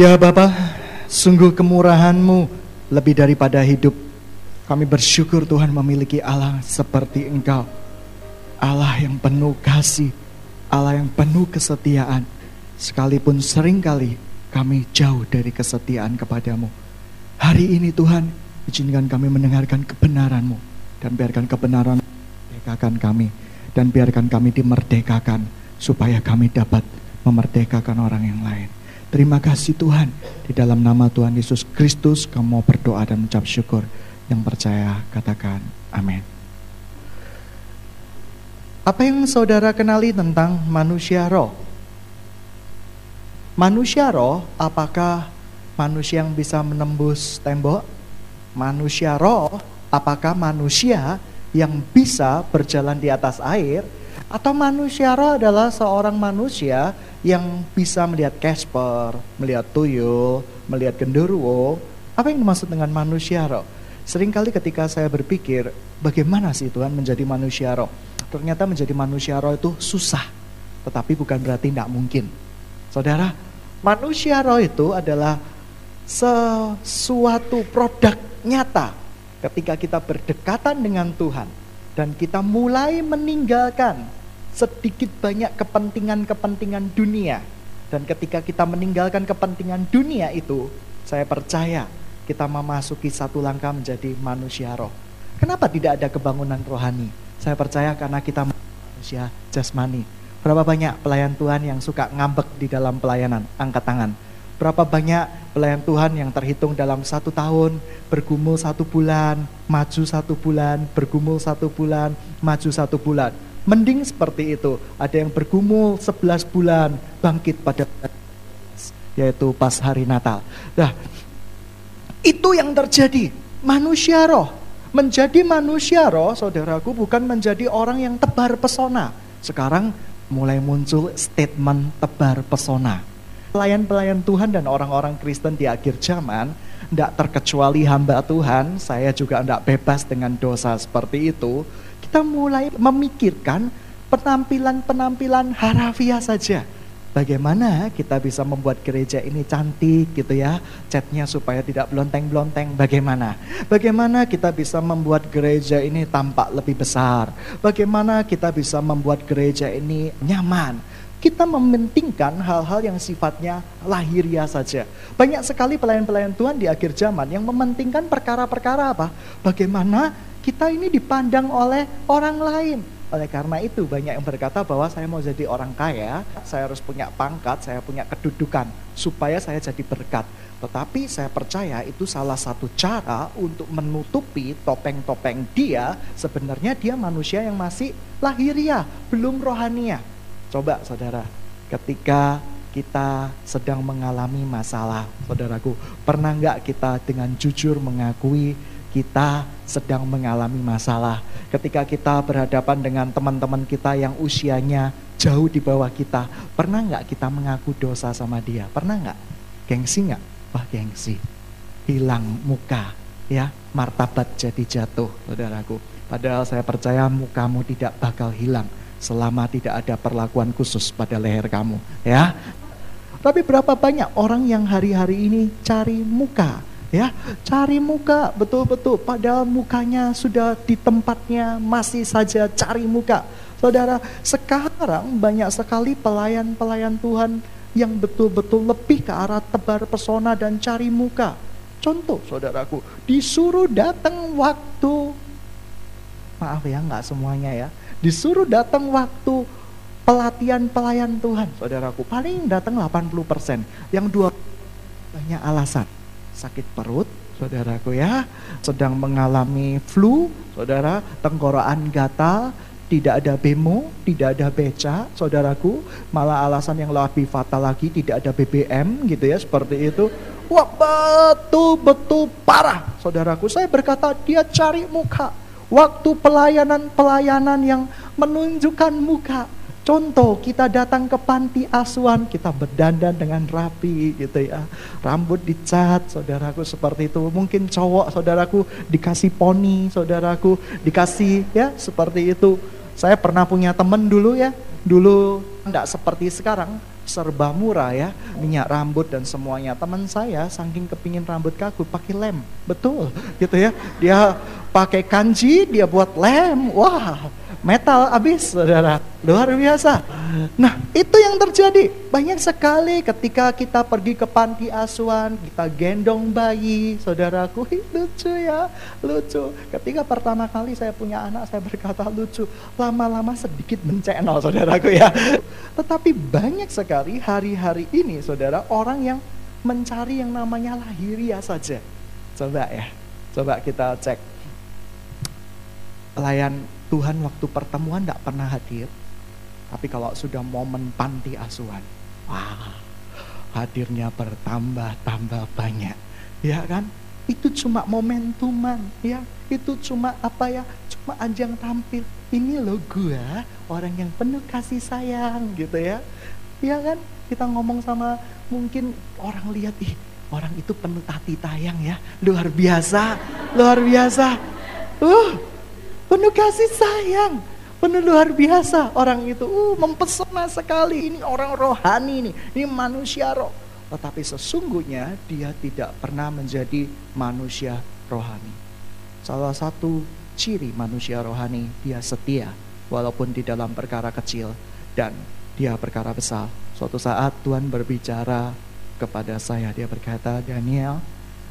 Ya Bapa, sungguh kemurahan-Mu lebih daripada hidup. Kami bersyukur Tuhan memiliki Allah seperti Engkau. Allah yang penuh kasih, Allah yang penuh kesetiaan. Sekalipun sering kali kami jauh dari kesetiaan kepadamu. Hari ini Tuhan, izinkan kami mendengarkan kebenaran-Mu. Dan biarkan kebenaran merdekakan kami. Dan biarkan kami dimerdekakan supaya kami dapat memerdekakan orang yang lain. Terima kasih Tuhan. Di dalam nama Tuhan Yesus Kristus kamu berdoa dan mengucap syukur. Yang percaya katakan amin. Apa yang saudara kenali tentang manusia roh? Manusia roh apakah manusia yang bisa menembus tembok? Manusia roh apakah manusia yang bisa berjalan di atas air? Atau manusia roh adalah seorang manusia yang bisa melihat Casper, melihat tuyul, melihat genderuwo. Apa yang dimaksud dengan manusia roh? Seringkali ketika saya berpikir, bagaimana sih Tuhan menjadi manusia roh? Ternyata menjadi manusia roh itu susah, tetapi bukan berarti tidak mungkin. Saudara, manusia roh itu adalah sesuatu produk nyata ketika kita berdekatan dengan Tuhan dan kita mulai meninggalkan sedikit banyak kepentingan-kepentingan dunia. Dan ketika kita meninggalkan kepentingan dunia itu, saya percaya kita memasuki satu langkah menjadi manusia roh. Kenapa tidak ada kebangunan rohani? Saya percaya karena kita manusia jasmani. Berapa banyak pelayan Tuhan yang suka ngambek di dalam pelayanan? Angkat tangan. Berapa banyak pelayan Tuhan yang terhitung dalam satu tahun, bergumul satu bulan, maju satu bulan, bergumul satu bulan, maju satu bulan. Mending seperti itu. Ada yang bergumul 11 bulan, bangkit pada yaitu pas hari Natal. Nah, itu yang terjadi. Manusia roh. Menjadi manusia roh, saudaraku, bukan menjadi orang yang tebar pesona. Sekarang mulai muncul statement tebar pesona. Pelayan-pelayan Tuhan dan orang-orang Kristen di akhir zaman, tidak terkecuali hamba Tuhan, saya juga tidak bebas dengan dosa seperti itu kita mulai memikirkan penampilan-penampilan harafiah saja. Bagaimana kita bisa membuat gereja ini cantik gitu ya, catnya supaya tidak belonteng-belonteng, bagaimana? Bagaimana kita bisa membuat gereja ini tampak lebih besar? Bagaimana kita bisa membuat gereja ini nyaman? Kita mementingkan hal-hal yang sifatnya lahiriah saja. Banyak sekali pelayan-pelayan Tuhan di akhir zaman yang mementingkan perkara-perkara apa? Bagaimana kita ini dipandang oleh orang lain. Oleh karena itu banyak yang berkata bahwa saya mau jadi orang kaya, saya harus punya pangkat, saya punya kedudukan supaya saya jadi berkat. Tetapi saya percaya itu salah satu cara untuk menutupi topeng-topeng dia, sebenarnya dia manusia yang masih lahiriah, belum rohania. Coba saudara, ketika kita sedang mengalami masalah, saudaraku, pernah nggak kita dengan jujur mengakui kita sedang mengalami masalah. Ketika kita berhadapan dengan teman-teman kita yang usianya jauh di bawah kita, pernah nggak kita mengaku dosa sama dia? Pernah nggak? Gengsi nggak? Wah gengsi. Hilang muka, ya martabat jadi jatuh, saudaraku. Padahal saya percaya mukamu tidak bakal hilang selama tidak ada perlakuan khusus pada leher kamu, ya. Tapi berapa banyak orang yang hari-hari ini cari muka, ya cari muka betul-betul. Padahal mukanya sudah di tempatnya masih saja cari muka. Saudara sekarang banyak sekali pelayan-pelayan Tuhan yang betul-betul lebih ke arah tebar pesona dan cari muka. Contoh saudaraku disuruh datang waktu. Maaf ya nggak semuanya ya. Disuruh datang waktu pelatihan pelayan Tuhan saudaraku. Paling datang 80% yang dua banyak alasan sakit perut, saudaraku ya, sedang mengalami flu, saudara, tenggorokan gatal, tidak ada bemo, tidak ada beca, saudaraku, malah alasan yang lebih fatal lagi tidak ada BBM gitu ya, seperti itu. Wah betul-betul parah, saudaraku. Saya berkata dia cari muka. Waktu pelayanan-pelayanan yang menunjukkan muka, Contoh kita datang ke panti asuhan, kita berdandan dengan rapi gitu ya. Rambut dicat, saudaraku seperti itu. Mungkin cowok saudaraku dikasih poni, saudaraku dikasih ya seperti itu. Saya pernah punya temen dulu ya, dulu enggak seperti sekarang. serba murah ya, minyak rambut dan semuanya. Teman saya saking kepingin rambut kaku pakai lem, betul gitu ya. Dia pakai kanji, dia buat lem, wah metal habis saudara. Luar biasa. Nah itu yang terjadi. Banyak sekali ketika kita pergi ke panti asuhan kita gendong bayi saudaraku. Lucu ya lucu. Ketika pertama kali saya punya anak saya berkata lucu. Lama-lama sedikit mencenol saudaraku ya. Tetapi banyak sekali hari-hari ini saudara orang yang mencari yang namanya lahiriah saja. Coba ya coba kita cek pelayan Tuhan waktu pertemuan tidak pernah hadir. Tapi kalau sudah momen panti asuhan, wah, hadirnya bertambah-tambah banyak. Ya kan? Itu cuma momentuman, ya. Itu cuma apa ya? Cuma ajang tampil. Ini loh gua, orang yang penuh kasih sayang gitu ya. Ya kan? Kita ngomong sama mungkin orang lihat, ih orang itu penuh tati tayang ya. Luar biasa, luar biasa. Uh, penuh kasih sayang, penuh luar biasa orang itu. Uh, mempesona sekali ini orang rohani ini, ini manusia roh. Tetapi sesungguhnya dia tidak pernah menjadi manusia rohani. Salah satu ciri manusia rohani dia setia walaupun di dalam perkara kecil dan dia perkara besar. Suatu saat Tuhan berbicara kepada saya, dia berkata, Daniel,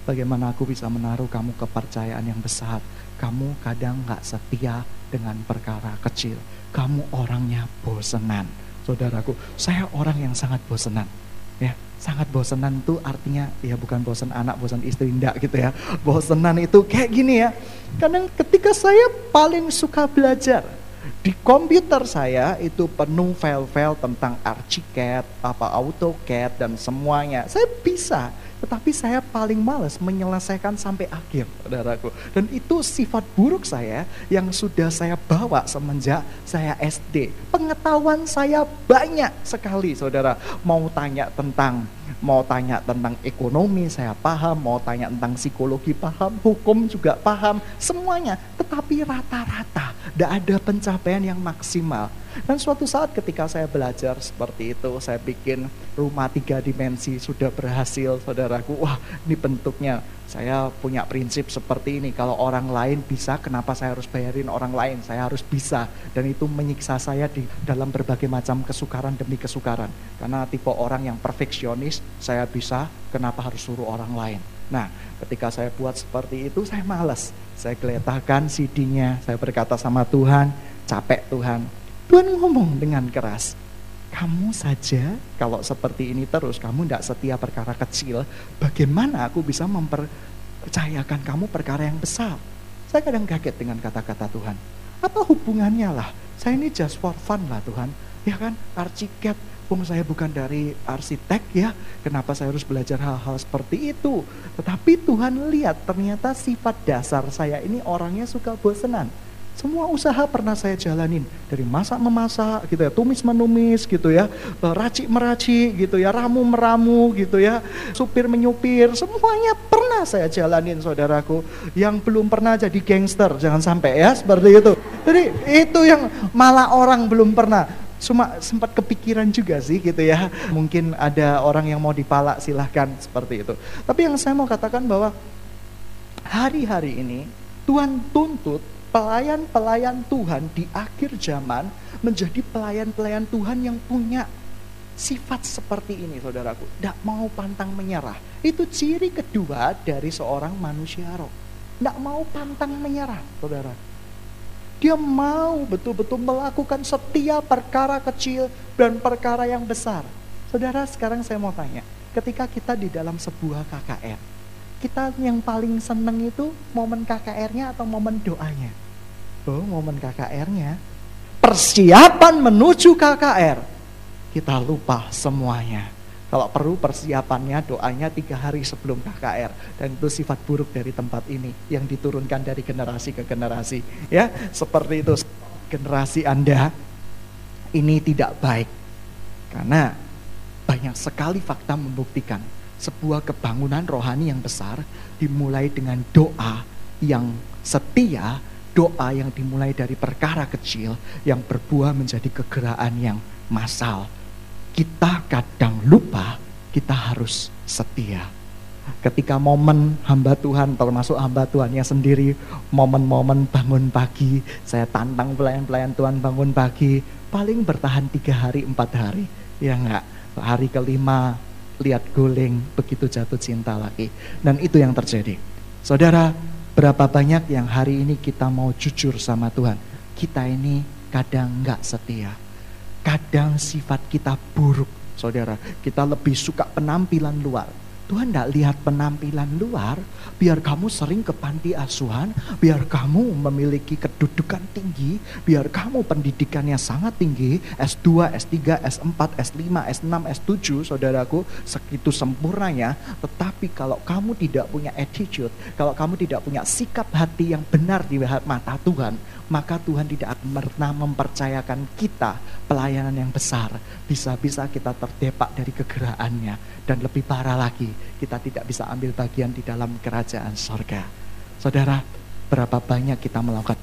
bagaimana aku bisa menaruh kamu kepercayaan yang besar kamu kadang gak setia dengan perkara kecil. Kamu orangnya bosenan. Saudaraku, saya orang yang sangat bosenan. Ya, sangat bosenan itu artinya ya bukan bosen anak, bosen istri enggak gitu ya. Bosenan itu kayak gini ya. Kadang ketika saya paling suka belajar di komputer saya itu penuh file-file tentang Archicad, apa AutoCAD dan semuanya. Saya bisa tetapi saya paling males menyelesaikan sampai akhir, saudaraku. Dan itu sifat buruk saya yang sudah saya bawa semenjak saya SD. Pengetahuan saya banyak sekali, saudara. Mau tanya tentang mau tanya tentang ekonomi saya paham, mau tanya tentang psikologi paham, hukum juga paham, semuanya. Tetapi rata-rata tidak ada pencapaian yang maksimal. Dan suatu saat ketika saya belajar seperti itu, saya bikin rumah tiga dimensi sudah berhasil, saudaraku. Wah, ini bentuknya. Saya punya prinsip seperti ini. Kalau orang lain bisa, kenapa saya harus bayarin orang lain? Saya harus bisa. Dan itu menyiksa saya di dalam berbagai macam kesukaran demi kesukaran. Karena tipe orang yang perfeksionis, saya bisa, kenapa harus suruh orang lain? Nah, ketika saya buat seperti itu, saya malas. Saya geletakkan CD-nya, saya berkata sama Tuhan, capek Tuhan, Tuhan ngomong dengan keras, kamu saja kalau seperti ini terus, kamu tidak setia perkara kecil, bagaimana aku bisa mempercayakan kamu perkara yang besar? Saya kadang kaget dengan kata-kata Tuhan. Apa hubungannya lah? Saya ini just for fun lah Tuhan. Ya kan, arsitek, Wong saya bukan dari arsitek ya, kenapa saya harus belajar hal-hal seperti itu? Tetapi Tuhan lihat ternyata sifat dasar saya ini orangnya suka bosenan semua usaha pernah saya jalanin dari masak memasak gitu ya, tumis menumis gitu ya, eh, racik meracik gitu ya, ramu meramu gitu ya, supir menyupir, semuanya pernah saya jalanin saudaraku. Yang belum pernah jadi gangster, jangan sampai ya seperti itu. Jadi itu yang malah orang belum pernah cuma sempat kepikiran juga sih gitu ya. Mungkin ada orang yang mau dipalak silahkan seperti itu. Tapi yang saya mau katakan bahwa hari-hari ini Tuhan tuntut pelayan-pelayan Tuhan di akhir zaman menjadi pelayan-pelayan Tuhan yang punya sifat seperti ini saudaraku. Tidak mau pantang menyerah. Itu ciri kedua dari seorang manusia roh. Tidak mau pantang menyerah saudara. Dia mau betul-betul melakukan setiap perkara kecil dan perkara yang besar. Saudara sekarang saya mau tanya. Ketika kita di dalam sebuah KKR kita yang paling seneng itu momen KKR-nya atau momen doanya? Oh, momen KKR-nya. Persiapan menuju KKR. Kita lupa semuanya. Kalau perlu persiapannya, doanya tiga hari sebelum KKR. Dan itu sifat buruk dari tempat ini. Yang diturunkan dari generasi ke generasi. Ya, seperti itu. Generasi Anda ini tidak baik. Karena banyak sekali fakta membuktikan sebuah kebangunan rohani yang besar dimulai dengan doa yang setia, doa yang dimulai dari perkara kecil yang berbuah menjadi kegeraan yang massal. kita kadang lupa kita harus setia. Ketika momen hamba Tuhan, termasuk hamba Tuhannya sendiri, momen-momen bangun pagi, saya tantang pelayan-pelayan Tuhan bangun pagi, paling bertahan tiga hari, empat hari. Ya enggak, hari kelima lihat guling, begitu jatuh cinta lagi. Dan itu yang terjadi. Saudara, berapa banyak yang hari ini kita mau jujur sama Tuhan. Kita ini kadang enggak setia. Kadang sifat kita buruk saudara. Kita lebih suka penampilan luar. Tuhan tidak lihat penampilan luar, biar kamu sering ke panti asuhan, biar kamu memiliki kedudukan tinggi, biar kamu pendidikannya sangat tinggi, S2, S3, S4, S5, S6, S7, saudaraku, segitu sempurnanya. Tetapi kalau kamu tidak punya attitude, kalau kamu tidak punya sikap hati yang benar di mata Tuhan, maka Tuhan tidak akan pernah mempercayakan kita pelayanan yang besar. Bisa-bisa kita terdepak dari kegeraannya. Dan lebih parah lagi, kita tidak bisa ambil bagian di dalam kerajaan sorga. Saudara, berapa banyak kita melakukan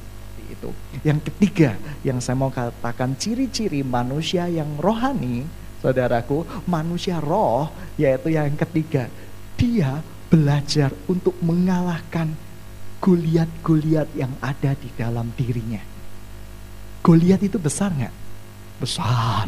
itu. Yang ketiga, yang saya mau katakan ciri-ciri manusia yang rohani, saudaraku, manusia roh, yaitu yang ketiga, dia belajar untuk mengalahkan Goliat-Goliat yang ada di dalam dirinya. Goliat itu besar nggak? Besar.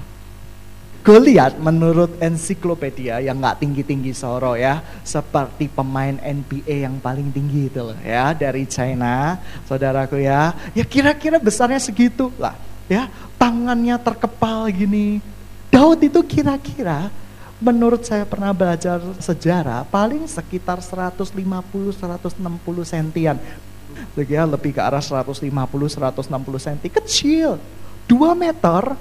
Goliat menurut ensiklopedia yang nggak tinggi-tinggi soro ya, seperti pemain NBA yang paling tinggi itu loh ya dari China, saudaraku ya. Ya kira-kira besarnya segitu lah, ya tangannya terkepal gini. Daud itu kira-kira menurut saya pernah belajar sejarah paling sekitar 150 160 sentian. Ya, lebih ke arah 150 160 senti kecil. 2 meter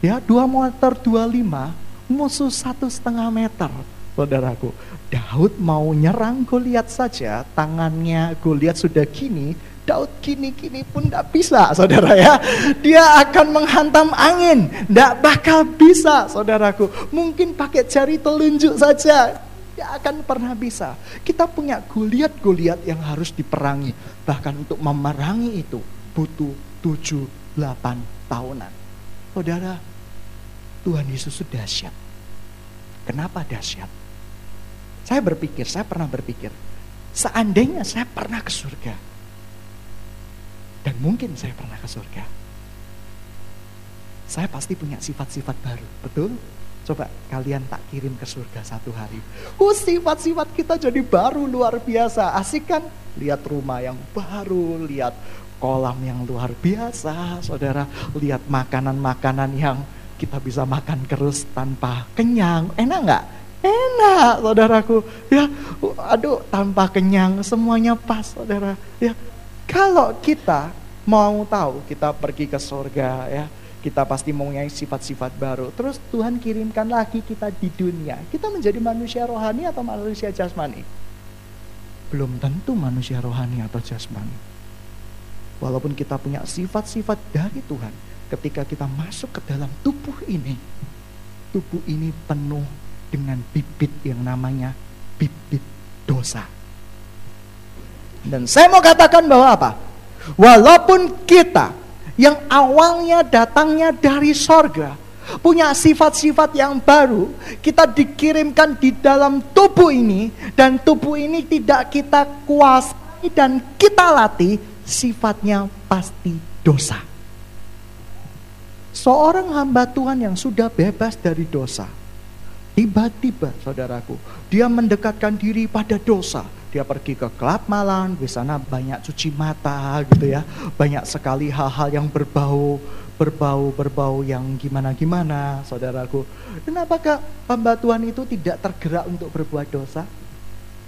ya 2 meter 25 musuh satu setengah meter saudaraku Daud mau nyerang Goliat saja tangannya Goliat sudah gini Daud kini-kini pun tidak bisa, saudara ya. Dia akan menghantam angin, tidak bakal bisa, saudaraku. Mungkin pakai jari telunjuk saja, tidak akan pernah bisa. Kita punya goliat-goliat yang harus diperangi. Bahkan untuk memerangi itu butuh 7-8 tahunan. Saudara, Tuhan Yesus sudah dahsyat. Kenapa dahsyat? Saya berpikir, saya pernah berpikir, seandainya saya pernah ke surga, dan mungkin saya pernah ke surga. Saya pasti punya sifat-sifat baru, betul? Coba kalian tak kirim ke surga satu hari. Oh sifat-sifat kita jadi baru luar biasa. Asik kan? Lihat rumah yang baru, lihat kolam yang luar biasa, saudara. Lihat makanan-makanan yang kita bisa makan terus tanpa kenyang. Enak nggak? Enak, saudaraku. Ya, aduh, tanpa kenyang, semuanya pas, saudara. Ya, kalau kita mau tahu, kita pergi ke surga ya, kita pasti mempunyai sifat-sifat baru. Terus Tuhan kirimkan lagi kita di dunia. Kita menjadi manusia rohani atau manusia jasmani? Belum tentu manusia rohani atau jasmani. Walaupun kita punya sifat-sifat dari Tuhan, ketika kita masuk ke dalam tubuh ini, tubuh ini penuh dengan bibit yang namanya bibit dosa. Dan saya mau katakan bahwa apa? Walaupun kita yang awalnya datangnya dari sorga, punya sifat-sifat yang baru, kita dikirimkan di dalam tubuh ini, dan tubuh ini tidak kita kuasai dan kita latih, sifatnya pasti dosa. Seorang hamba Tuhan yang sudah bebas dari dosa, tiba-tiba saudaraku, dia mendekatkan diri pada dosa, dia pergi ke klub malam, di sana banyak cuci mata gitu ya. Banyak sekali hal-hal yang berbau, berbau, berbau yang gimana-gimana, saudaraku. Dan apakah hamba itu tidak tergerak untuk berbuat dosa?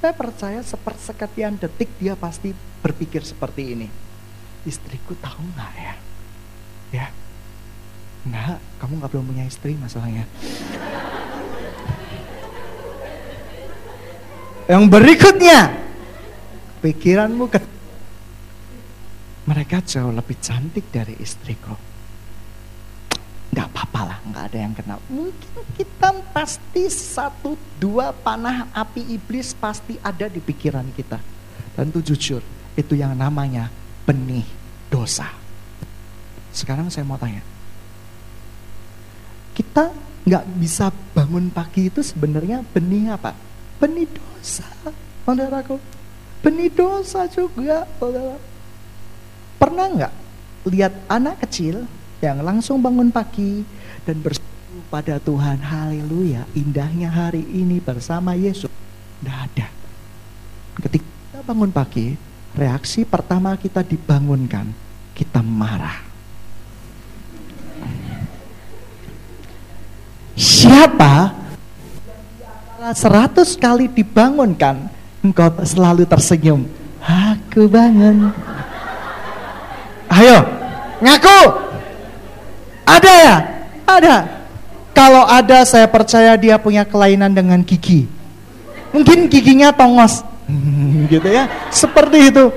Saya percaya sepersekian detik dia pasti berpikir seperti ini. Istriku tahu nggak ya? Ya, Enggak, kamu nggak belum punya istri masalahnya. Yang berikutnya, pikiranmu ke mereka jauh lebih cantik dari istriku. Enggak apa-apa lah, enggak ada yang kenal. Mungkin kita pasti satu dua panah api iblis pasti ada di pikiran kita. Dan itu jujur, itu yang namanya benih dosa. Sekarang saya mau tanya, kita nggak bisa bangun pagi itu sebenarnya benih apa? Benih dosa, saudaraku. Benih dosa juga, saudara. Pernah nggak lihat anak kecil yang langsung bangun pagi dan berseru pada Tuhan, haleluya, indahnya hari ini bersama Yesus. Tidak ada. Ketika kita bangun pagi, reaksi pertama kita dibangunkan, kita marah. Siapa seratus kali dibangunkan, engkau selalu tersenyum. Aku bangun. Ayo, ngaku. Ada ya? Ada. Kalau ada saya percaya dia punya kelainan dengan gigi. Mungkin giginya tongos. gitu ya. Seperti itu.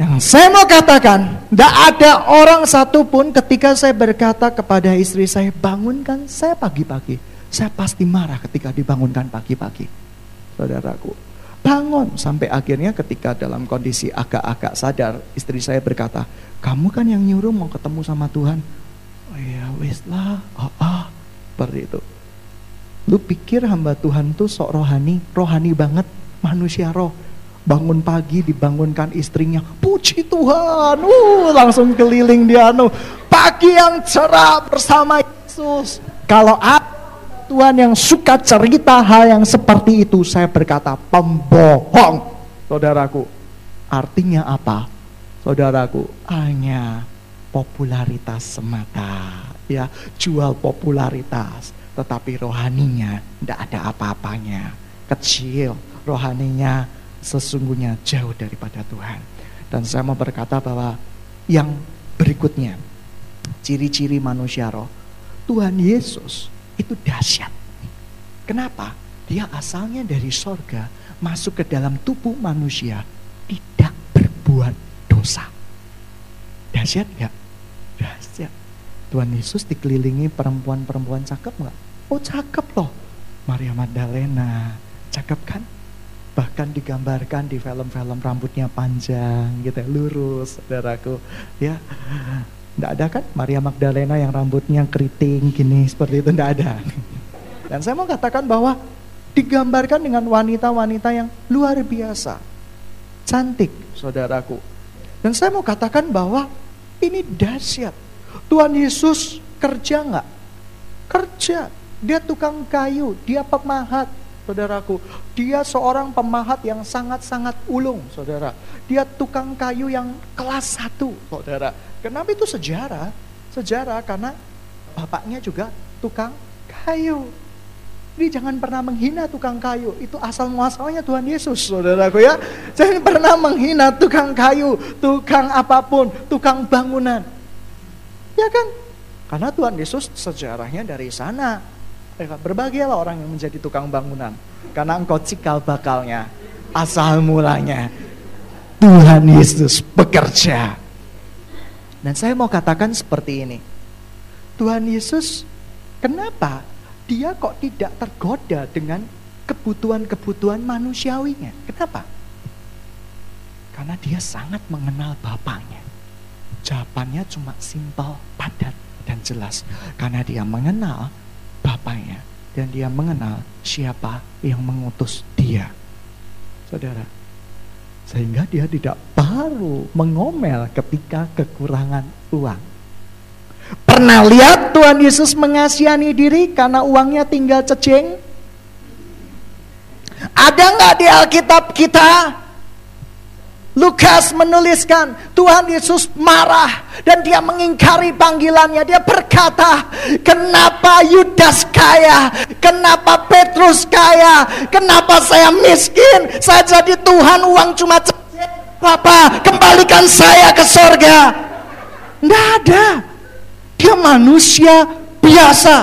Yang saya mau katakan, tidak ada orang satupun ketika saya berkata kepada istri saya, bangunkan saya pagi-pagi. Saya pasti marah ketika dibangunkan pagi-pagi. Saudaraku, bangun sampai akhirnya ketika dalam kondisi agak-agak sadar, istri saya berkata, kamu kan yang nyuruh mau ketemu sama Tuhan. Oh iya, wis lah, oh, oh. seperti itu. Lu pikir hamba Tuhan tuh sok rohani, rohani banget, manusia roh bangun pagi dibangunkan istrinya puji Tuhan uh langsung keliling dia anu pagi yang cerah bersama Yesus kalau Tuhan yang suka cerita hal yang seperti itu saya berkata pembohong. Saudaraku artinya apa? Saudaraku hanya popularitas semata ya. Jual popularitas tetapi rohaninya tidak ada apa-apanya. Kecil rohaninya sesungguhnya jauh daripada Tuhan. Dan saya mau berkata bahwa yang berikutnya, ciri-ciri manusia roh, Tuhan Yesus itu dahsyat. Kenapa? Dia asalnya dari sorga, masuk ke dalam tubuh manusia, tidak berbuat dosa. Dahsyat gak? Dahsyat. Tuhan Yesus dikelilingi perempuan-perempuan cakep nggak? Oh cakep loh. Maria Magdalena, cakep kan? bahkan digambarkan di film-film rambutnya panjang gitu lurus saudaraku ya tidak ada kan? Maria Magdalena yang rambutnya keriting gini seperti itu tidak ada. Dan saya mau katakan bahwa digambarkan dengan wanita-wanita yang luar biasa. Cantik saudaraku. Dan saya mau katakan bahwa ini dahsyat. Tuhan Yesus kerja nggak? Kerja. Dia tukang kayu dia pemahat saudaraku. Dia seorang pemahat yang sangat-sangat ulung, saudara. Dia tukang kayu yang kelas satu, saudara. Kenapa itu sejarah? Sejarah karena bapaknya juga tukang kayu. Jadi jangan pernah menghina tukang kayu. Itu asal muasalnya Tuhan Yesus, saudaraku ya. Jangan pernah menghina tukang kayu, tukang apa pun, tukang bangunan. Ya kan? Karena Tuhan Yesus sejarahnya dari sana Berbahagialah orang yang menjadi tukang bangunan. Karena engkau cikal bakalnya. Asal mulanya. Tuhan Yesus bekerja. Dan saya mau katakan seperti ini. Tuhan Yesus, kenapa dia kok tidak tergoda dengan kebutuhan-kebutuhan manusiawinya? Kenapa? Karena dia sangat mengenal Bapaknya. Jawabannya cuma simpel, padat, dan jelas. Karena dia mengenal Bapaknya dan dia mengenal siapa yang mengutus dia. Saudara, sehingga dia tidak baru mengomel ketika kekurangan uang. Pernah lihat Tuhan Yesus mengasihani diri karena uangnya tinggal cecing? Ada nggak di Alkitab kita Lukas menuliskan Tuhan Yesus marah dan dia mengingkari panggilannya. Dia berkata, "Kenapa Yudas kaya? Kenapa Petrus kaya? Kenapa saya miskin? Saya jadi Tuhan uang cuma Papa, kembalikan saya ke sorga." Tidak ada. Dia manusia biasa.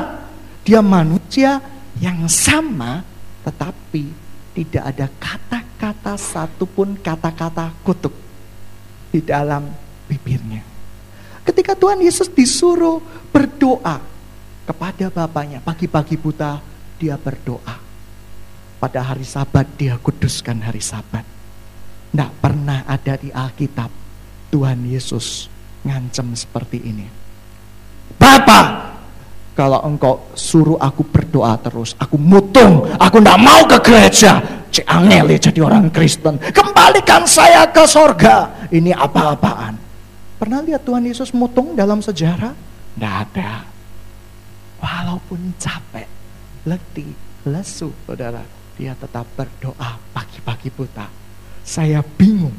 Dia manusia yang sama tetapi tidak ada kata kata satupun kata-kata kutuk di dalam bibirnya. Ketika Tuhan Yesus disuruh berdoa kepada Bapaknya, pagi-pagi buta dia berdoa. Pada hari sabat dia kuduskan hari sabat. Tidak pernah ada di Alkitab Tuhan Yesus ngancem seperti ini. Bapak, Kalau engkau suruh aku berdoa terus, aku mutung, aku tidak mau ke gereja. Cek angel ya jadi orang Kristen. Kembalikan saya ke sorga. Ini apa-apaan. Pernah lihat Tuhan Yesus mutung dalam sejarah? Tidak ada. Walaupun capek, letih, lesu, saudara. Dia tetap berdoa pagi-pagi buta. Saya bingung.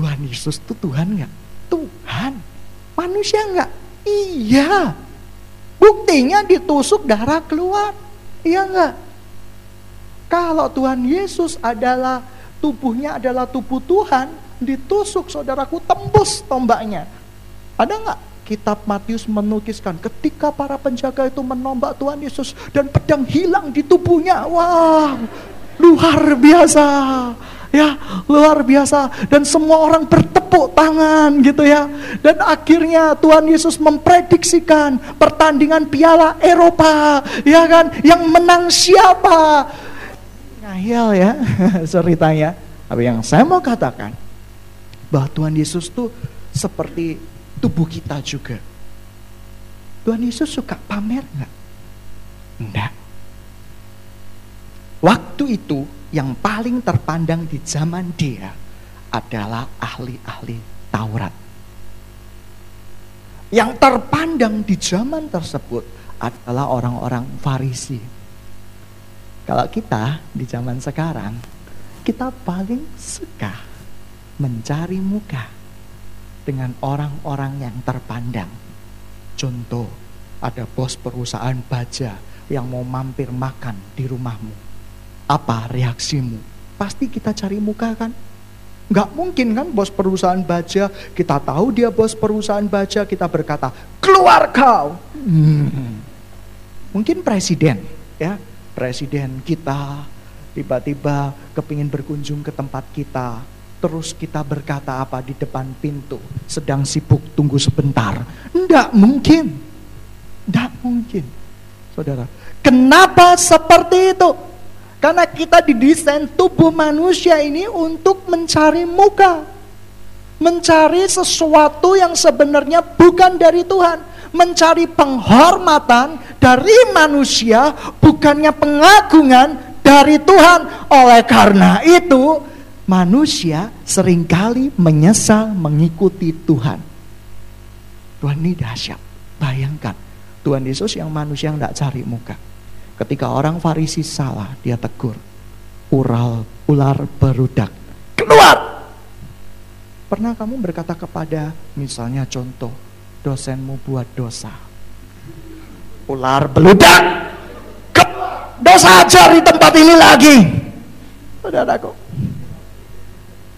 Tuhan Yesus itu Tuhan nggak? Tuhan. Manusia nggak? Iya. Buktinya ditusuk darah keluar. Iya enggak? Kalau Tuhan Yesus adalah tubuhnya adalah tubuh Tuhan, ditusuk saudaraku tembus tombaknya. Ada enggak? Kitab Matius menukiskan ketika para penjaga itu menombak Tuhan Yesus dan pedang hilang di tubuhnya. Wow, luar biasa ya luar biasa. Dan semua orang bertepuk tangan gitu ya. Dan akhirnya Tuhan Yesus memprediksikan pertandingan Piala Eropa ya kan? Yang menang siapa? Ngayal ya ceritanya tapi yang saya mau katakan bahwa Tuhan Yesus tuh seperti tubuh kita juga. Tuhan Yesus suka pamer nggak? Enggak. Waktu itu yang paling terpandang di zaman dia adalah ahli-ahli Taurat. Yang terpandang di zaman tersebut adalah orang-orang Farisi. Kalau kita di zaman sekarang, kita paling suka mencari muka dengan orang-orang yang terpandang. Contoh, ada bos perusahaan baja yang mau mampir makan di rumahmu apa reaksimu? Pasti kita cari muka kan? Nggak mungkin kan bos perusahaan baja, kita tahu dia bos perusahaan baja, kita berkata, keluar kau. Hmm. Mungkin presiden, ya presiden kita tiba-tiba kepingin berkunjung ke tempat kita, terus kita berkata apa di depan pintu, sedang sibuk tunggu sebentar. Enggak mungkin, enggak mungkin. Saudara, kenapa seperti itu? Karena kita didesain tubuh manusia ini untuk mencari muka. Mencari sesuatu yang sebenarnya bukan dari Tuhan. Mencari penghormatan dari manusia, bukannya pengagungan dari Tuhan. Oleh karena itu, manusia sering kali menyesal mengikuti Tuhan. Tuhan ini dahsyat. Bayangkan, Tuhan Yesus yang manusia yang tidak cari muka Ketika orang Farisi salah, dia tegur. Ural, ular berudak. Keluar! Pernah kamu berkata kepada, misalnya contoh, dosenmu buat dosa. Ular beludak! Ke dosa ajar di tempat ini lagi. Saudaraku,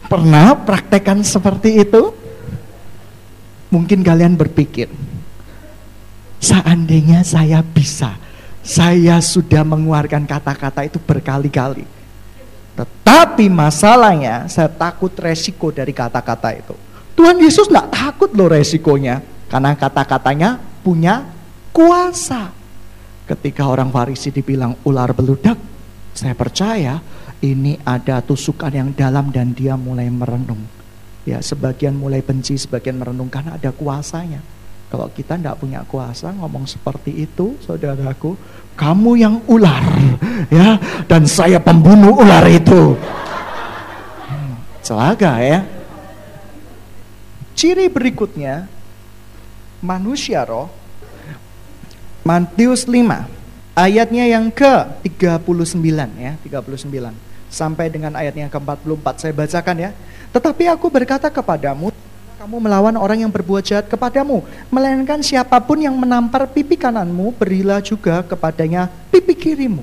pernah praktekan seperti itu? Mungkin kalian berpikir, seandainya saya bisa saya sudah mengeluarkan kata-kata itu berkali-kali. Tetapi masalahnya saya takut resiko dari kata-kata itu. Tuhan Yesus nggak takut loh resikonya. Karena kata-katanya punya kuasa. Ketika orang Farisi dibilang ular beludak, saya percaya ini ada tusukan yang dalam dan dia mulai merenung. Ya, sebagian mulai benci, sebagian merenung karena ada kuasanya. Kalau kita tidak punya kuasa ngomong seperti itu, saudaraku, kamu yang ular, ya, dan saya pembunuh ular itu. Hmm, celaka ya. Ciri berikutnya, manusia roh, Matius 5, ayatnya yang ke-39 ya, 39 sampai dengan ayatnya ke-44 saya bacakan ya. Tetapi aku berkata kepadamu, kamu melawan orang yang berbuat jahat kepadamu. Melainkan siapa pun yang menampar pipi kananmu, berilah juga kepadanya pipi kirimu.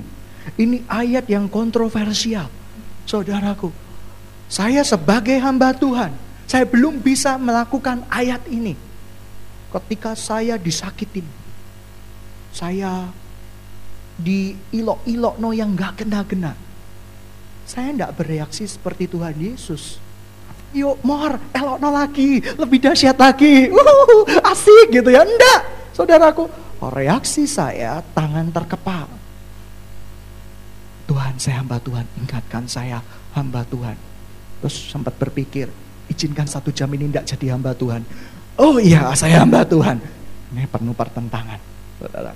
Ini ayat yang kontroversial. Saudaraku, saya sebagai hamba Tuhan, saya belum bisa melakukan ayat ini. Ketika saya disakitin, saya di ilok-ilok no yang gak kena-kena. Saya tidak bereaksi seperti Tuhan Yesus yuk mor, elok lagi, lebih dahsyat lagi, uh, asik gitu ya. Enggak, saudaraku. Reaksi saya tangan terkepal. Tuhan, saya hamba Tuhan, ingatkan saya hamba Tuhan. Terus sempat berpikir, izinkan satu jam ini tidak jadi hamba Tuhan. Oh iya, saya hamba Tuhan. Ini penuh pertentangan, saudara.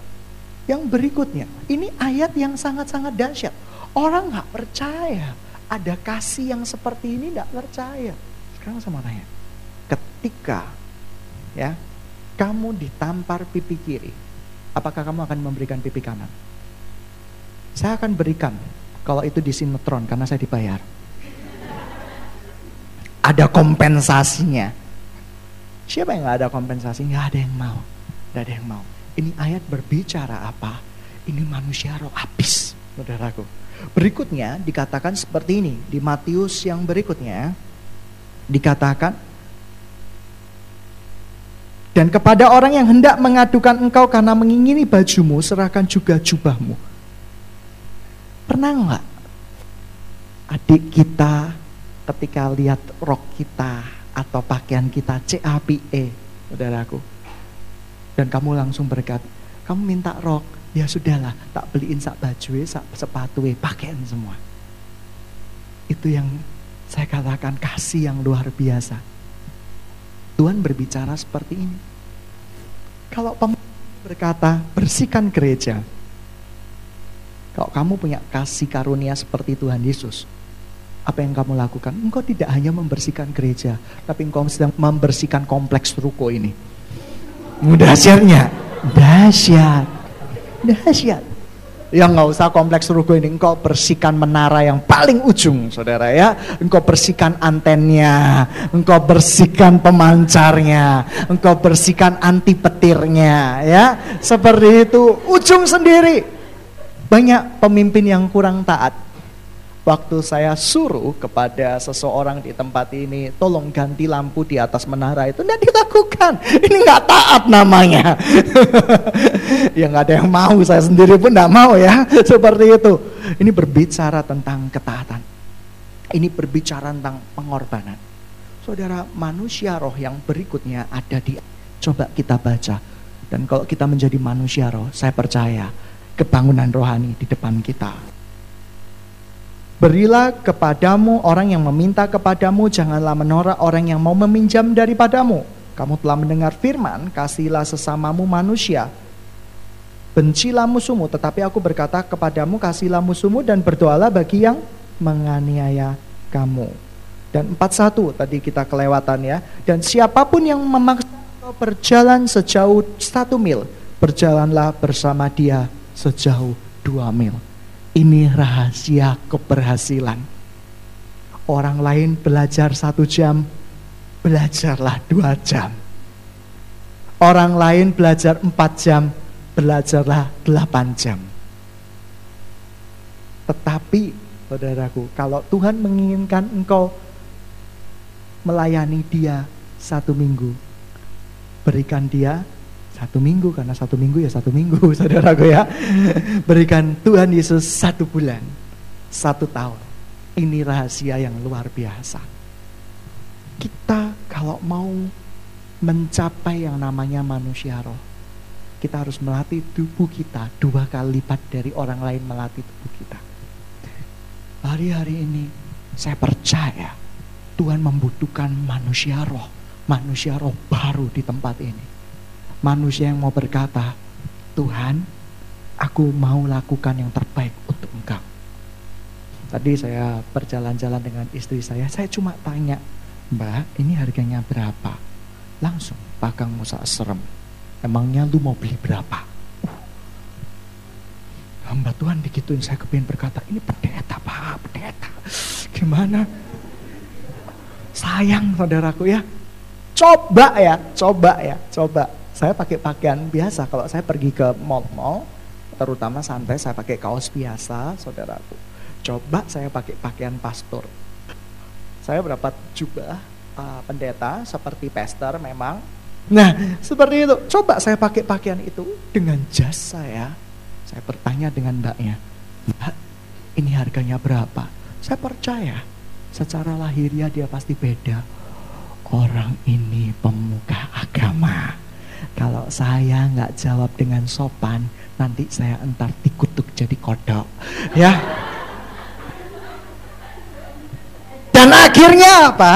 Yang berikutnya, ini ayat yang sangat-sangat dahsyat. Orang nggak percaya ada kasih yang seperti ini nggak percaya. Sekarang sama tanya, ketika ya kamu ditampar pipi kiri, apakah kamu akan memberikan pipi kanan? Saya akan berikan kalau itu di sinetron karena saya dibayar. Ada kompensasinya. Siapa yang nggak ada kompensasi? Nggak ada yang mau. Nggak ada yang mau. Ini ayat berbicara apa? Ini manusia roh habis, saudaraku. Berikutnya dikatakan seperti ini di Matius yang berikutnya. Dikatakan dan kepada orang yang hendak mengadukan engkau karena mengingini bajumu, serahkan juga jubahmu. Pernah nggak adik kita ketika lihat rok kita atau pakaian kita CAPE, saudaraku, dan kamu langsung berkat, kamu minta rok, ya sudahlah, tak beliin sak baju, sak sepatu, pakaian semua. Itu yang saya katakan kasih yang luar biasa. Tuhan berbicara seperti ini. Kalau berkata, bersihkan gereja. Kalau kamu punya kasih karunia seperti Tuhan Yesus, apa yang kamu lakukan? Engkau tidak hanya membersihkan gereja, tapi engkau sedang membersihkan kompleks ruko ini Dahsyatnya, dahsyat, dahsyat. Yang nggak usah kompleks ruko ini, engkau bersihkan menara yang paling ujung, saudara ya. Engkau bersihkan antennya, engkau bersihkan pemancarnya, engkau bersihkan anti petirnya, ya. Seperti itu, ujung sendiri. Banyak pemimpin yang kurang taat, waktu saya suruh kepada seseorang di tempat ini, tolong ganti lampu di atas menara itu, tidak dilakukan. Ini nggak taat namanya. ya nggak ada yang mau, saya sendiri pun nggak mau ya, seperti itu. Ini berbicara tentang ketaatan. Ini berbicara tentang pengorbanan. Saudara, manusia roh yang berikutnya ada di coba kita baca. Dan kalau kita menjadi manusia roh, saya percaya kebangunan rohani di depan kita Berilah kepadamu orang yang meminta kepadamu, janganlah menolak orang yang mau meminjam daripadamu. Kamu telah mendengar firman, kasihilah sesamamu manusia. Bencilah musuhmu, tetapi aku berkata kepadamu, kasihilah musuhmu dan berdoalah bagi yang menganiaya kamu. Dan 41 tadi kita kelewatan ya. Dan siapa pun yang memaksa berjalan sejauh satu mil, berjalanlah bersama dia sejauh dua mil. Ini rahasia keberhasilan. Orang lain belajar satu jam, belajarlah dua jam. Orang lain belajar empat jam, belajarlah delapan jam. Tetapi, saudaraku, kalau Tuhan menginginkan engkau melayani dia satu minggu, berikan dia satu minggu karena satu minggu ya satu minggu saudaraku ya. Berikan Tuhan Yesus satu bulan, satu tahun. Ini rahasia yang luar biasa. Kita kalau mau mencapai yang namanya manusia roh, kita harus melatih tubuh kita dua kali lipat dari orang lain melatih tubuh kita. Hari-hari ini saya percaya Tuhan membutuhkan manusia roh, manusia roh baru di tempat ini manusia yang mau berkata, Tuhan, aku mau lakukan yang terbaik untuk engkau. Tadi saya berjalan-jalan dengan istri saya, saya cuma tanya, Mbak, ini harganya berapa? Langsung, pakang musa serem. Emangnya lu mau beli berapa? Uh. Hamba Tuhan digituin, saya kepingin berkata, ini pendeta Pak, pendeta. Gimana? Sayang saudaraku ya. Coba ya, coba ya, coba saya pakai pakaian biasa. Kalau saya pergi ke mall-mall terutama santai saya pakai kaos biasa saudaraku. Coba saya pakai pakaian pastor. Saya berapa jubah uh, pendeta seperti pastor memang. Nah seperti itu. Coba saya pakai pakaian itu dengan jas saya. Saya bertanya dengan mbaknya mbak ini harganya berapa? Saya percaya secara lahiriah dia pasti beda. Orang ini pemuka agama kalau saya nggak jawab dengan sopan, nanti saya entar dikutuk jadi kodok. Ya. Dan akhirnya apa?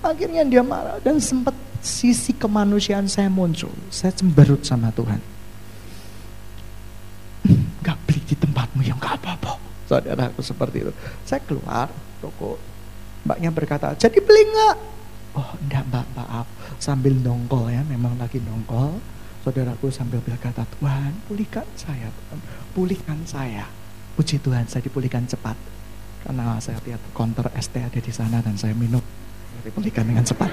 Akhirnya dia marah dan sempat sisi kemanusiaan saya muncul. Saya cemberut sama Tuhan. Gak beli di tempatmu yang gak apa-apa. Saudara aku seperti itu. Saya keluar toko. Mbaknya berkata, jadi beli nggak? Oh enggak mbak, maaf Sambil nongkol ya, memang lagi nongkol. Saudaraku sambil berkata, Tuhan pulihkan saya, pulihkan saya. Puji Tuhan, saya dipulihkan cepat. Karena saya lihat counter ST ada di sana dan saya minum. Dipulihkan dengan cepat.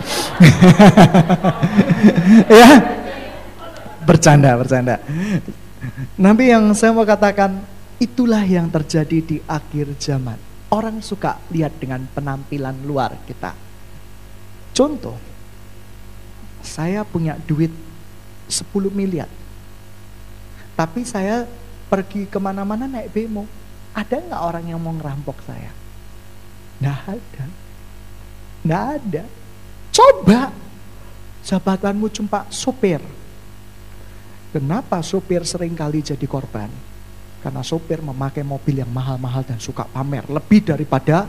ya, bercanda, bercanda. Nabi yang saya mau katakan, itulah yang terjadi di akhir zaman. Orang suka lihat dengan penampilan luar kita. Contoh, saya punya duit 10 miliar. Tapi saya pergi ke mana-mana naik bemo. Ada nggak orang yang mau ngerampok saya? Nggak ada. Nggak ada. Coba jabatanmu cuma sopir. Kenapa sopir sering kali jadi korban? Karena sopir memakai mobil yang mahal-mahal dan suka pamer. Lebih daripada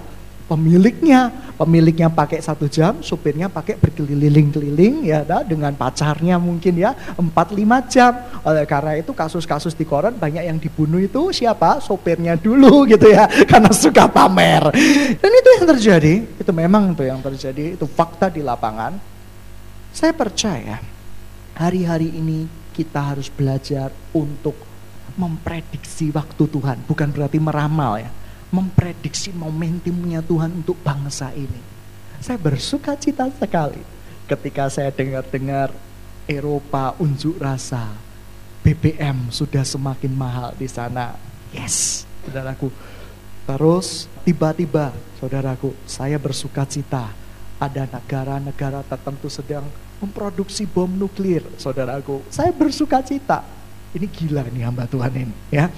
pemiliknya. Pemiliknya pakai satu jam, supirnya pakai berkeliling-keliling ya dengan pacarnya mungkin ya 4-5 jam. Oleh karena itu kasus-kasus di koran banyak yang dibunuh itu siapa? Sopirnya dulu gitu ya karena suka pamer. Dan itu yang terjadi, itu memang itu yang terjadi, itu fakta di lapangan. Saya percaya hari-hari ini kita harus belajar untuk memprediksi waktu Tuhan, bukan berarti meramal ya memprediksi momentumnya Tuhan untuk bangsa ini. Saya bersuka cita sekali ketika saya dengar-dengar Eropa unjuk rasa, BBM sudah semakin mahal di sana. Yes, saudaraku. Terus tiba-tiba, saudaraku, saya bersuka cita ada negara-negara tertentu sedang memproduksi bom nuklir, saudaraku. Saya bersuka cita. Ini gila nih hamba Tuhan ini, ya.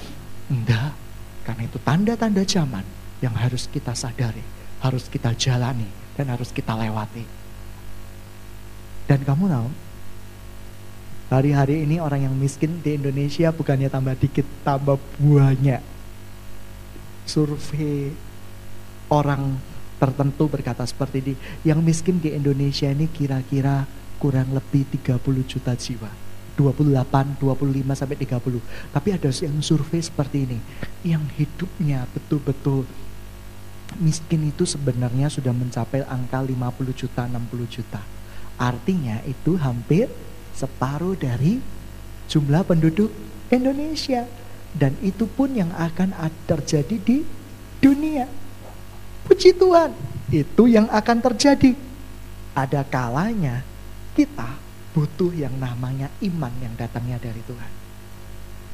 Enggak, karena itu tanda-tanda zaman yang harus kita sadari, harus kita jalani, dan harus kita lewati. Dan kamu tahu, hari-hari ini orang yang miskin di Indonesia bukannya tambah dikit, tambah banyak. Survei orang tertentu berkata seperti ini, yang miskin di Indonesia ini kira-kira kurang lebih 30 juta jiwa 28, 25 sampai 30. Tapi ada yang survei seperti ini, yang hidupnya betul-betul miskin itu sebenarnya sudah mencapai angka 50 juta, 60 juta. Artinya itu hampir separuh dari jumlah penduduk Indonesia. Dan itu pun yang akan terjadi di dunia. Puji Tuhan, itu yang akan terjadi. Ada kalanya kita butuh yang namanya iman yang datangnya dari Tuhan.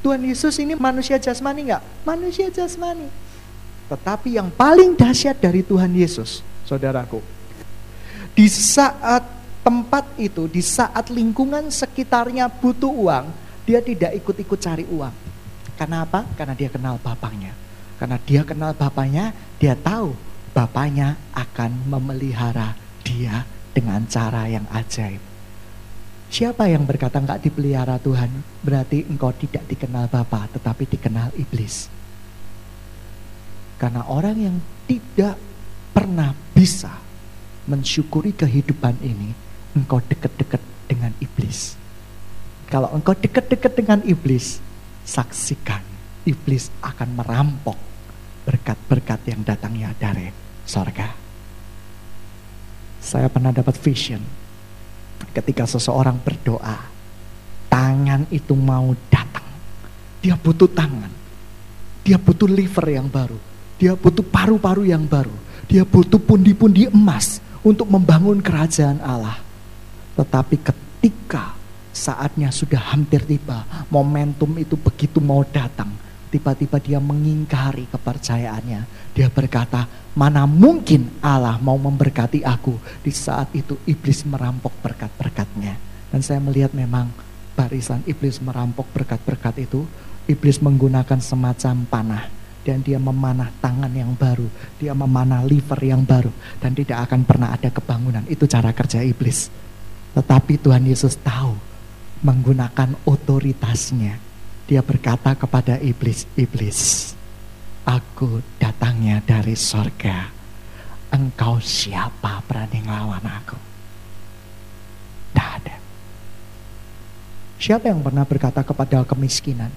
Tuhan Yesus ini manusia jasmani enggak? Manusia jasmani. Tetapi yang paling dahsyat dari Tuhan Yesus, saudaraku, di saat tempat itu, di saat lingkungan sekitarnya butuh uang, dia tidak ikut-ikut cari uang. Karena apa? Karena dia kenal bapaknya. Karena dia kenal bapaknya, dia tahu bapaknya akan memelihara dia dengan cara yang ajaib. Siapa yang berkata enggak dipelihara Tuhan? Berarti engkau tidak dikenal Bapa, tetapi dikenal iblis. Karena orang yang tidak pernah bisa mensyukuri kehidupan ini, engkau dekat-dekat dengan iblis. Kalau engkau dekat-dekat dengan iblis, saksikan iblis akan merampok berkat-berkat yang datangnya dari sorga. Saya pernah dapat vision ketika seseorang berdoa, tangan itu mau datang. Dia butuh tangan. Dia butuh liver yang baru. Dia butuh paru-paru yang baru. Dia butuh pundi-pundi emas untuk membangun kerajaan Allah. Tetapi ketika saatnya sudah hampir tiba, momentum itu begitu mau datang, tiba-tiba dia mengingkari kepercayaannya. Dia berkata, Mana mungkin Allah mau memberkati aku di saat itu iblis merampok berkat-berkatnya. Dan saya melihat memang barisan iblis merampok berkat-berkat itu, iblis menggunakan semacam panah dan dia memanah tangan yang baru, dia memanah liver yang baru dan tidak akan pernah ada kebangunan. Itu cara kerja iblis. Tetapi Tuhan Yesus tahu menggunakan otoritasnya. Dia berkata kepada iblis, iblis, Aku datangnya dari sorga. Engkau siapa berani ngelawan aku? Tidak ada. Siapa yang pernah berkata kepada kemiskinan?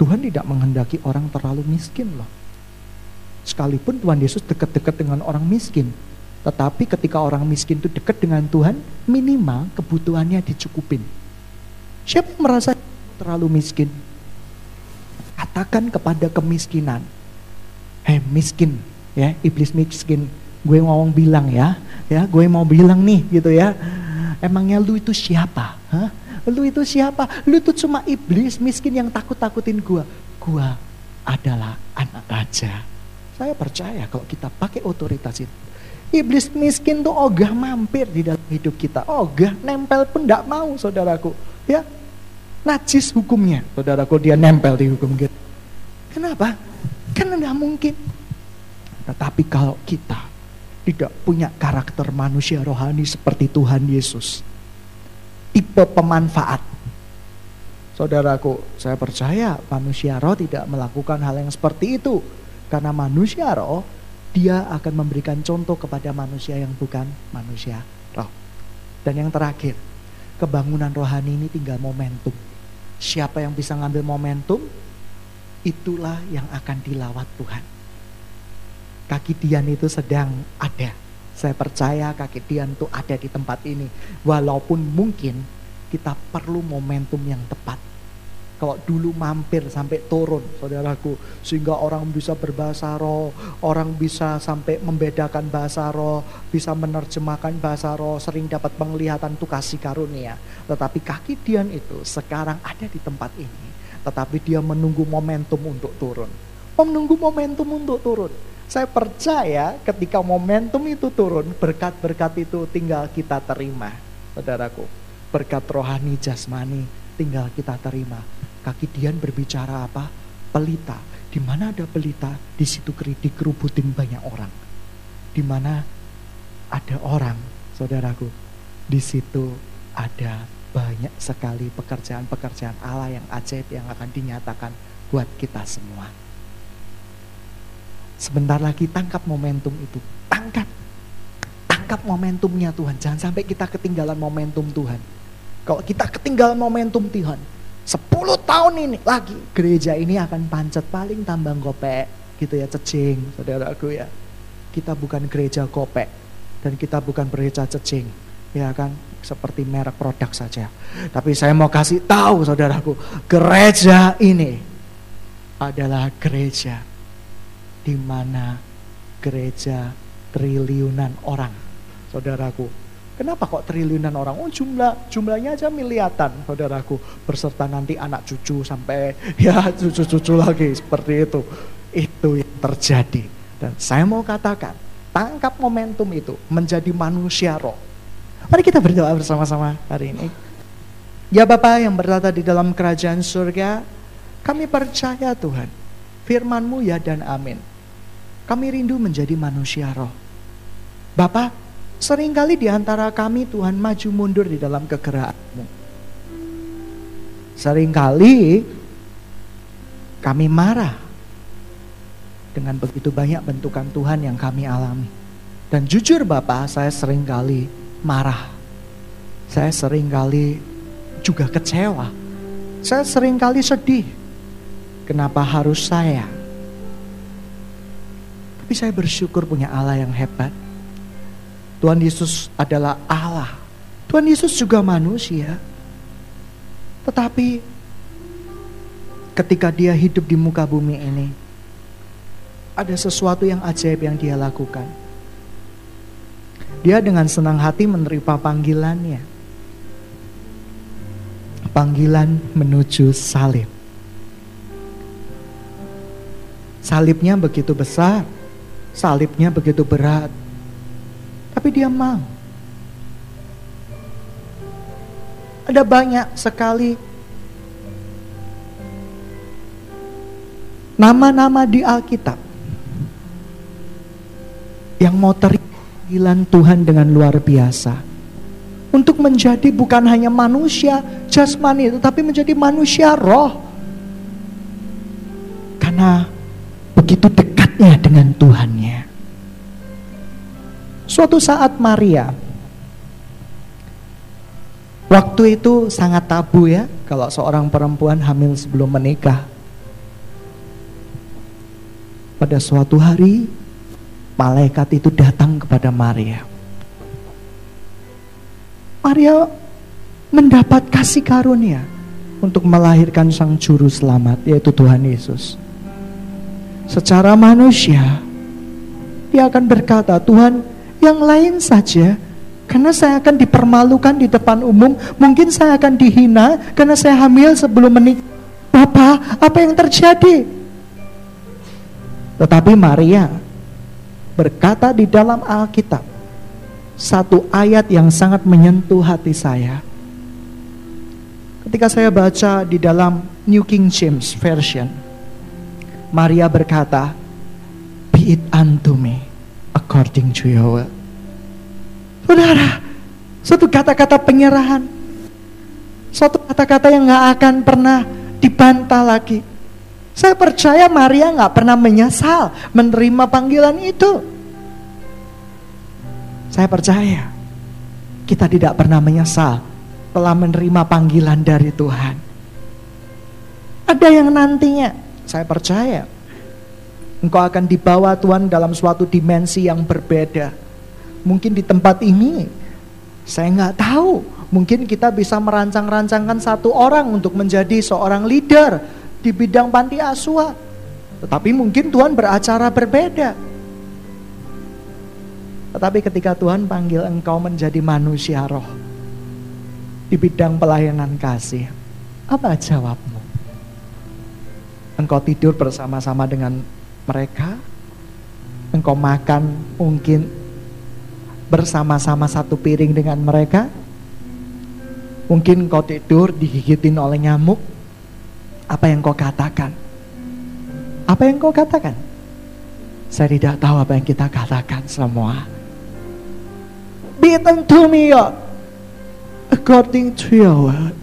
Tuhan tidak menghendaki orang terlalu miskin loh. Sekalipun Tuhan Yesus dekat-dekat dengan orang miskin. Tetapi ketika orang miskin itu dekat dengan Tuhan, minimal kebutuhannya dicukupin. Siapa merasa terlalu miskin? Katakan kepada kemiskinan. Hei miskin, ya iblis miskin. Gue ngomong bilang ya, ya gue mau bilang nih gitu ya. Emangnya lu itu siapa? Hah? Lu itu siapa? Lu itu cuma iblis miskin yang takut-takutin gue. Gue adalah anak raja. Saya percaya kalau kita pakai otoritas itu. Iblis miskin tuh ogah mampir di dalam hidup kita. Ogah nempel pun tidak mau saudaraku. Ya, najis hukumnya. Saudaraku dia nempel di hukum kita. Kenapa? Karena tidak mungkin. Tetapi kalau kita tidak punya karakter manusia rohani seperti Tuhan Yesus. Tipe pemanfaat. Saudaraku, saya percaya manusia roh tidak melakukan hal yang seperti itu karena manusia roh, dia akan memberikan contoh kepada manusia yang bukan manusia roh. Dan yang terakhir, kebangunan rohani ini tinggal momentum. Siapa yang bisa ngambil momentum, itulah yang akan dilawat Tuhan. Kaki Dian itu sedang ada. Saya percaya kaki Dian itu ada di tempat ini. Walaupun mungkin kita perlu momentum yang tepat kalau dulu mampir sampai turun, saudaraku, sehingga orang bisa berbahasa roh, orang bisa sampai membedakan bahasa roh, bisa menerjemahkan bahasa roh, sering dapat penglihatan tuh kasih karunia. Tetapi kaki Dian itu sekarang ada di tempat ini, tetapi dia menunggu momentum untuk turun. Menunggu momentum untuk turun. Saya percaya ketika momentum itu turun, berkat-berkat itu tinggal kita terima, saudaraku. Berkat rohani jasmani tinggal kita terima Kaki Dian berbicara apa? Pelita. Di mana ada pelita, di situ dikerubutin banyak orang. Di mana ada orang, saudaraku, di situ ada banyak sekali pekerjaan-pekerjaan Allah yang ajaib yang akan dinyatakan buat kita semua. Sebentar lagi tangkap momentum itu. Tangkap. Tangkap momentumnya Tuhan. Jangan sampai kita ketinggalan momentum Tuhan. Kalau kita ketinggalan momentum Tuhan, 10 tahun ini. Lagi gereja ini akan pancet paling tambang gopek gitu ya cecing saudaraku ya. Kita bukan gereja gopek dan kita bukan gereja cecing ya kan? Seperti merek produk saja. Tapi saya mau kasih tahu saudaraku gereja ini adalah gereja di mana gereja triliunan orang saudaraku Kenapa kok triliunan orang? Oh jumlah jumlahnya aja miliatan, saudaraku. Berserta nanti anak cucu sampai ya cucu-cucu lagi seperti itu. Itu yang terjadi. Dan saya mau katakan, tangkap momentum itu menjadi manusia roh. Mari kita berdoa bersama-sama hari ini. Ya Bapak yang bertata di dalam kerajaan surga, kami percaya Tuhan, firman-Mu ya dan amin. Kami rindu menjadi manusia roh. Bapak, Seringkali di antara kami Tuhan maju mundur di dalam kegerakanmu. Seringkali kami marah dengan begitu banyak bentukan Tuhan yang kami alami. Dan jujur Bapak, saya sering kali marah. Saya sering kali juga kecewa. Saya sering kali sedih. Kenapa harus saya? Tapi saya bersyukur punya Allah yang hebat Tuhan Yesus adalah Allah. Tuhan Yesus juga manusia. Tetapi ketika dia hidup di muka bumi ini, ada sesuatu yang ajaib yang dia lakukan. Dia dengan senang hati menerima panggilannya. Panggilan menuju salib. Salibnya begitu besar, salibnya begitu berat, tapi dia mau. Ada banyak sekali nama-nama di Alkitab yang mau terima Tuhan dengan luar biasa. Untuk menjadi bukan hanya manusia jasmani, tetapi menjadi manusia roh. Karena begitu dekatnya dengan Tuhannya. Suatu saat Maria, waktu itu sangat tabu ya kalau seorang perempuan hamil sebelum menikah. pada suatu hari malaikat itu datang kepada Maria. Maria mendapat kasih karunia untuk melahirkan sang juru selamat yaitu Tuhan Yesus. Secara manusia dia akan berkata, "Tuhan, yang lain saja karena saya akan dipermalukan di depan umum, mungkin saya akan dihina karena saya hamil sebelum menikah. Bapak, apa yang terjadi?" Tetapi Maria berkata di dalam Alkitab satu ayat yang sangat menyentuh hati saya. Ketika saya baca di dalam New King James Version, Maria berkata, "Be it unto me according to your will." Saudara, satu kata-kata penyerahan, satu kata-kata yang nggak akan pernah dibantah lagi. Saya percaya Maria nggak pernah menyesal menerima panggilan itu. Saya percaya kita tidak pernah menyesal telah menerima panggilan dari Tuhan. Ada yang nantinya, saya percaya, engkau akan dibawa Tuhan dalam suatu dimensi yang berbeda. Mungkin di tempat ini, saya nggak tahu, mungkin kita bisa merancang-rancangkan satu orang untuk menjadi seorang leader di bidang panti asuhan. Tetapi mungkin Tuhan beracara berbeda. Tetapi ketika Tuhan panggil engkau menjadi manusia roh, di bidang pelayanan kasih, apa jawabmu? Engkau tidur bersama-sama dengan mereka, engkau makan mungkin bersama-sama satu piring dengan mereka, mungkin engkau tidur digigitin oleh nyamuk, apa yang kau katakan? Apa yang kau katakan? Saya tidak tahu apa yang kita katakan semua. Be it unto me, according to your word.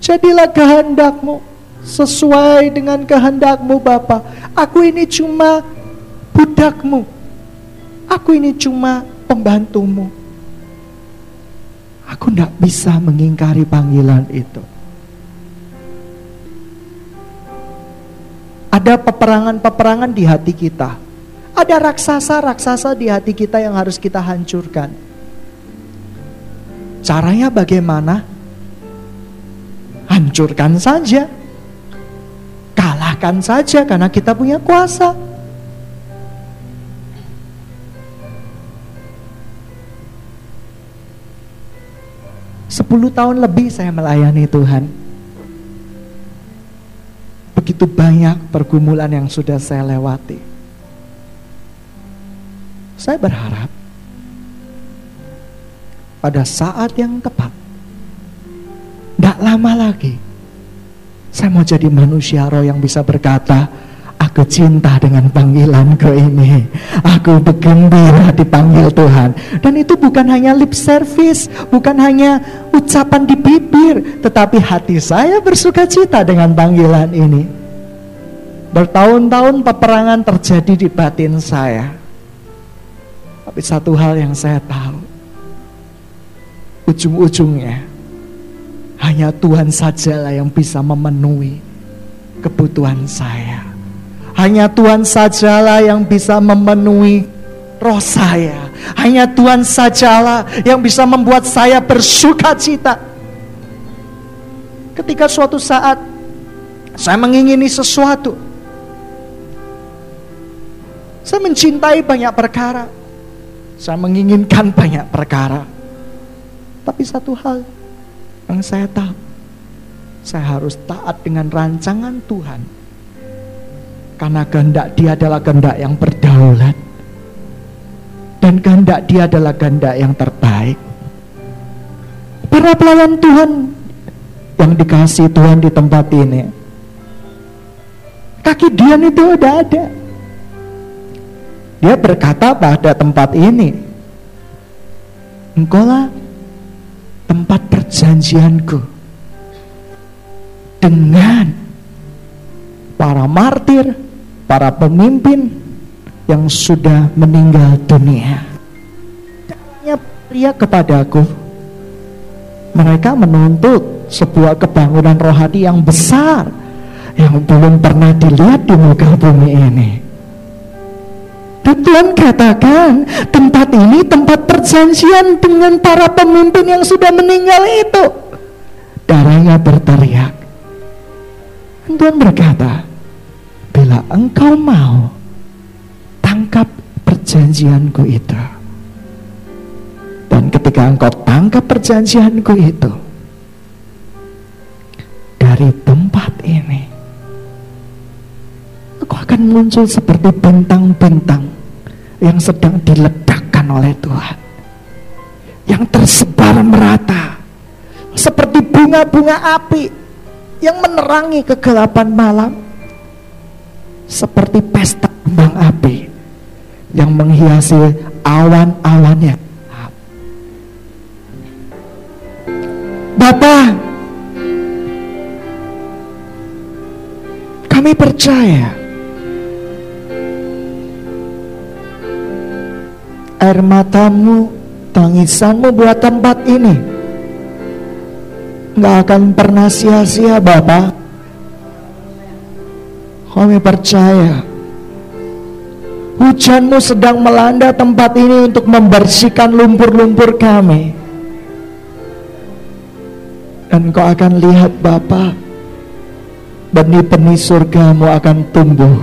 Jadilah kehendakmu sesuai dengan kehendakmu Bapa. Aku ini cuma budakmu. Aku ini cuma pembantumu. Aku tidak bisa mengingkari panggilan itu. Ada peperangan-peperangan di hati kita. Ada raksasa-raksasa di hati kita yang harus kita hancurkan. Caranya bagaimana? Hancurkan saja. Kalahkan saja karena kita punya kuasa. Sepuluh tahun lebih saya melayani Tuhan. Begitu banyak pergumulan yang sudah saya lewati. Saya berharap pada saat yang tepat. Tidak lama lagi. Saya mau jadi manusia roh yang bisa berkata, Aku cinta dengan panggilanku ini. Aku bergembira dipanggil Tuhan. Dan itu bukan hanya lip service, bukan hanya ucapan di bibir, tetapi hati saya bersuka cita dengan panggilan ini. Bertahun-tahun peperangan terjadi di batin saya. Tapi satu hal yang saya tahu, ujung-ujungnya hanya Tuhan sajalah yang bisa memenuhi kebutuhan saya. Hanya Tuhan sajalah yang bisa memenuhi roh saya. Hanya Tuhan sajalah yang bisa membuat saya bersuka cita. Ketika suatu saat saya mengingini sesuatu, saya mencintai banyak perkara, saya menginginkan banyak perkara. Tapi satu hal yang saya tahu, saya harus taat dengan rancangan Tuhan. Karena kehendak dia adalah kehendak yang berdaulat. Dan kehendak dia adalah kehendak yang terbaik. Para pelayan Tuhan yang dikasih Tuhan di tempat ini. Kaki Dian itu udah ada. Dia berkata pada tempat ini, engkau lah tempat perjanjianku dengan para martir, para pemimpin yang sudah meninggal dunia. Caranya pria kepadaku, mereka menuntut sebuah kebangunan rohani yang besar yang belum pernah dilihat di muka bumi ini. Dan Tuhan katakan tempat ini tempat perjanjian dengan para pemimpin yang sudah meninggal itu. Darahnya berteriak. Dan Tuhan berkata, bila engkau mau tangkap perjanjianku itu. Dan ketika engkau tangkap perjanjianku itu, dari tempat ini, engkau akan muncul seperti bintang-bintang yang sedang diledakkan oleh Tuhan. Yang tersebar merata. Seperti bunga-bunga api yang menerangi kegelapan malam. Seperti pesta kembang api yang menghiasi awan-awannya. Bapak, kami percaya air matamu, tangisanmu buat tempat ini nggak akan pernah sia-sia Bapak. Kami percaya hujanmu sedang melanda tempat ini untuk membersihkan lumpur-lumpur kami. Dan kau akan lihat Bapak, benih-benih surgamu akan tumbuh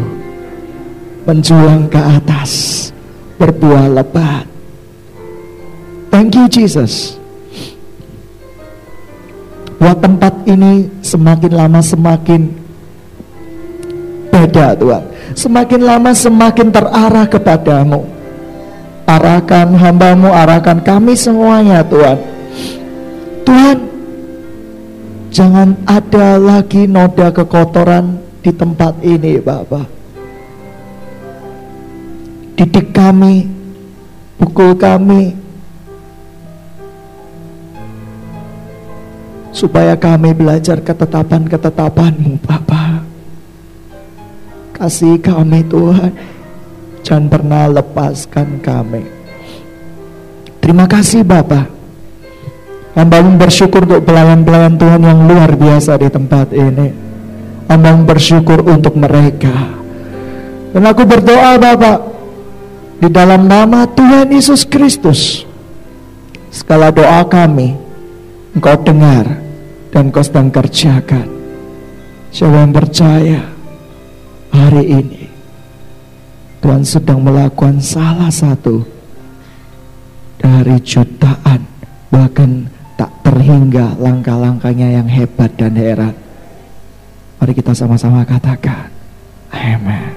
menjulang ke atas berbuah lebat. Thank you Jesus. Buat tempat ini semakin lama semakin beda Tuhan. Semakin lama semakin terarah kepadamu. Arahkan hambamu, arahkan kami semuanya Tuhan. Tuhan, jangan ada lagi noda kekotoran di tempat ini Bapak didik kami, pukul kami, supaya kami belajar ketetapan-ketetapanmu Bapa. Kasih kami Tuhan, jangan pernah lepaskan kami. Terima kasih Bapak. Hamba bersyukur untuk pelayan-pelayan Tuhan yang luar biasa di tempat ini. Hamba bersyukur untuk mereka. Dan aku berdoa Bapak, di dalam nama Tuhan Yesus Kristus. Segala doa kami Engkau dengar dan Engkau sedang kerjakan. Siapa yang percaya hari ini Tuhan sedang melakukan salah satu dari jutaan bahkan tak terhingga langkah-langkahnya yang hebat dan heran. Mari kita sama-sama katakan, Amen.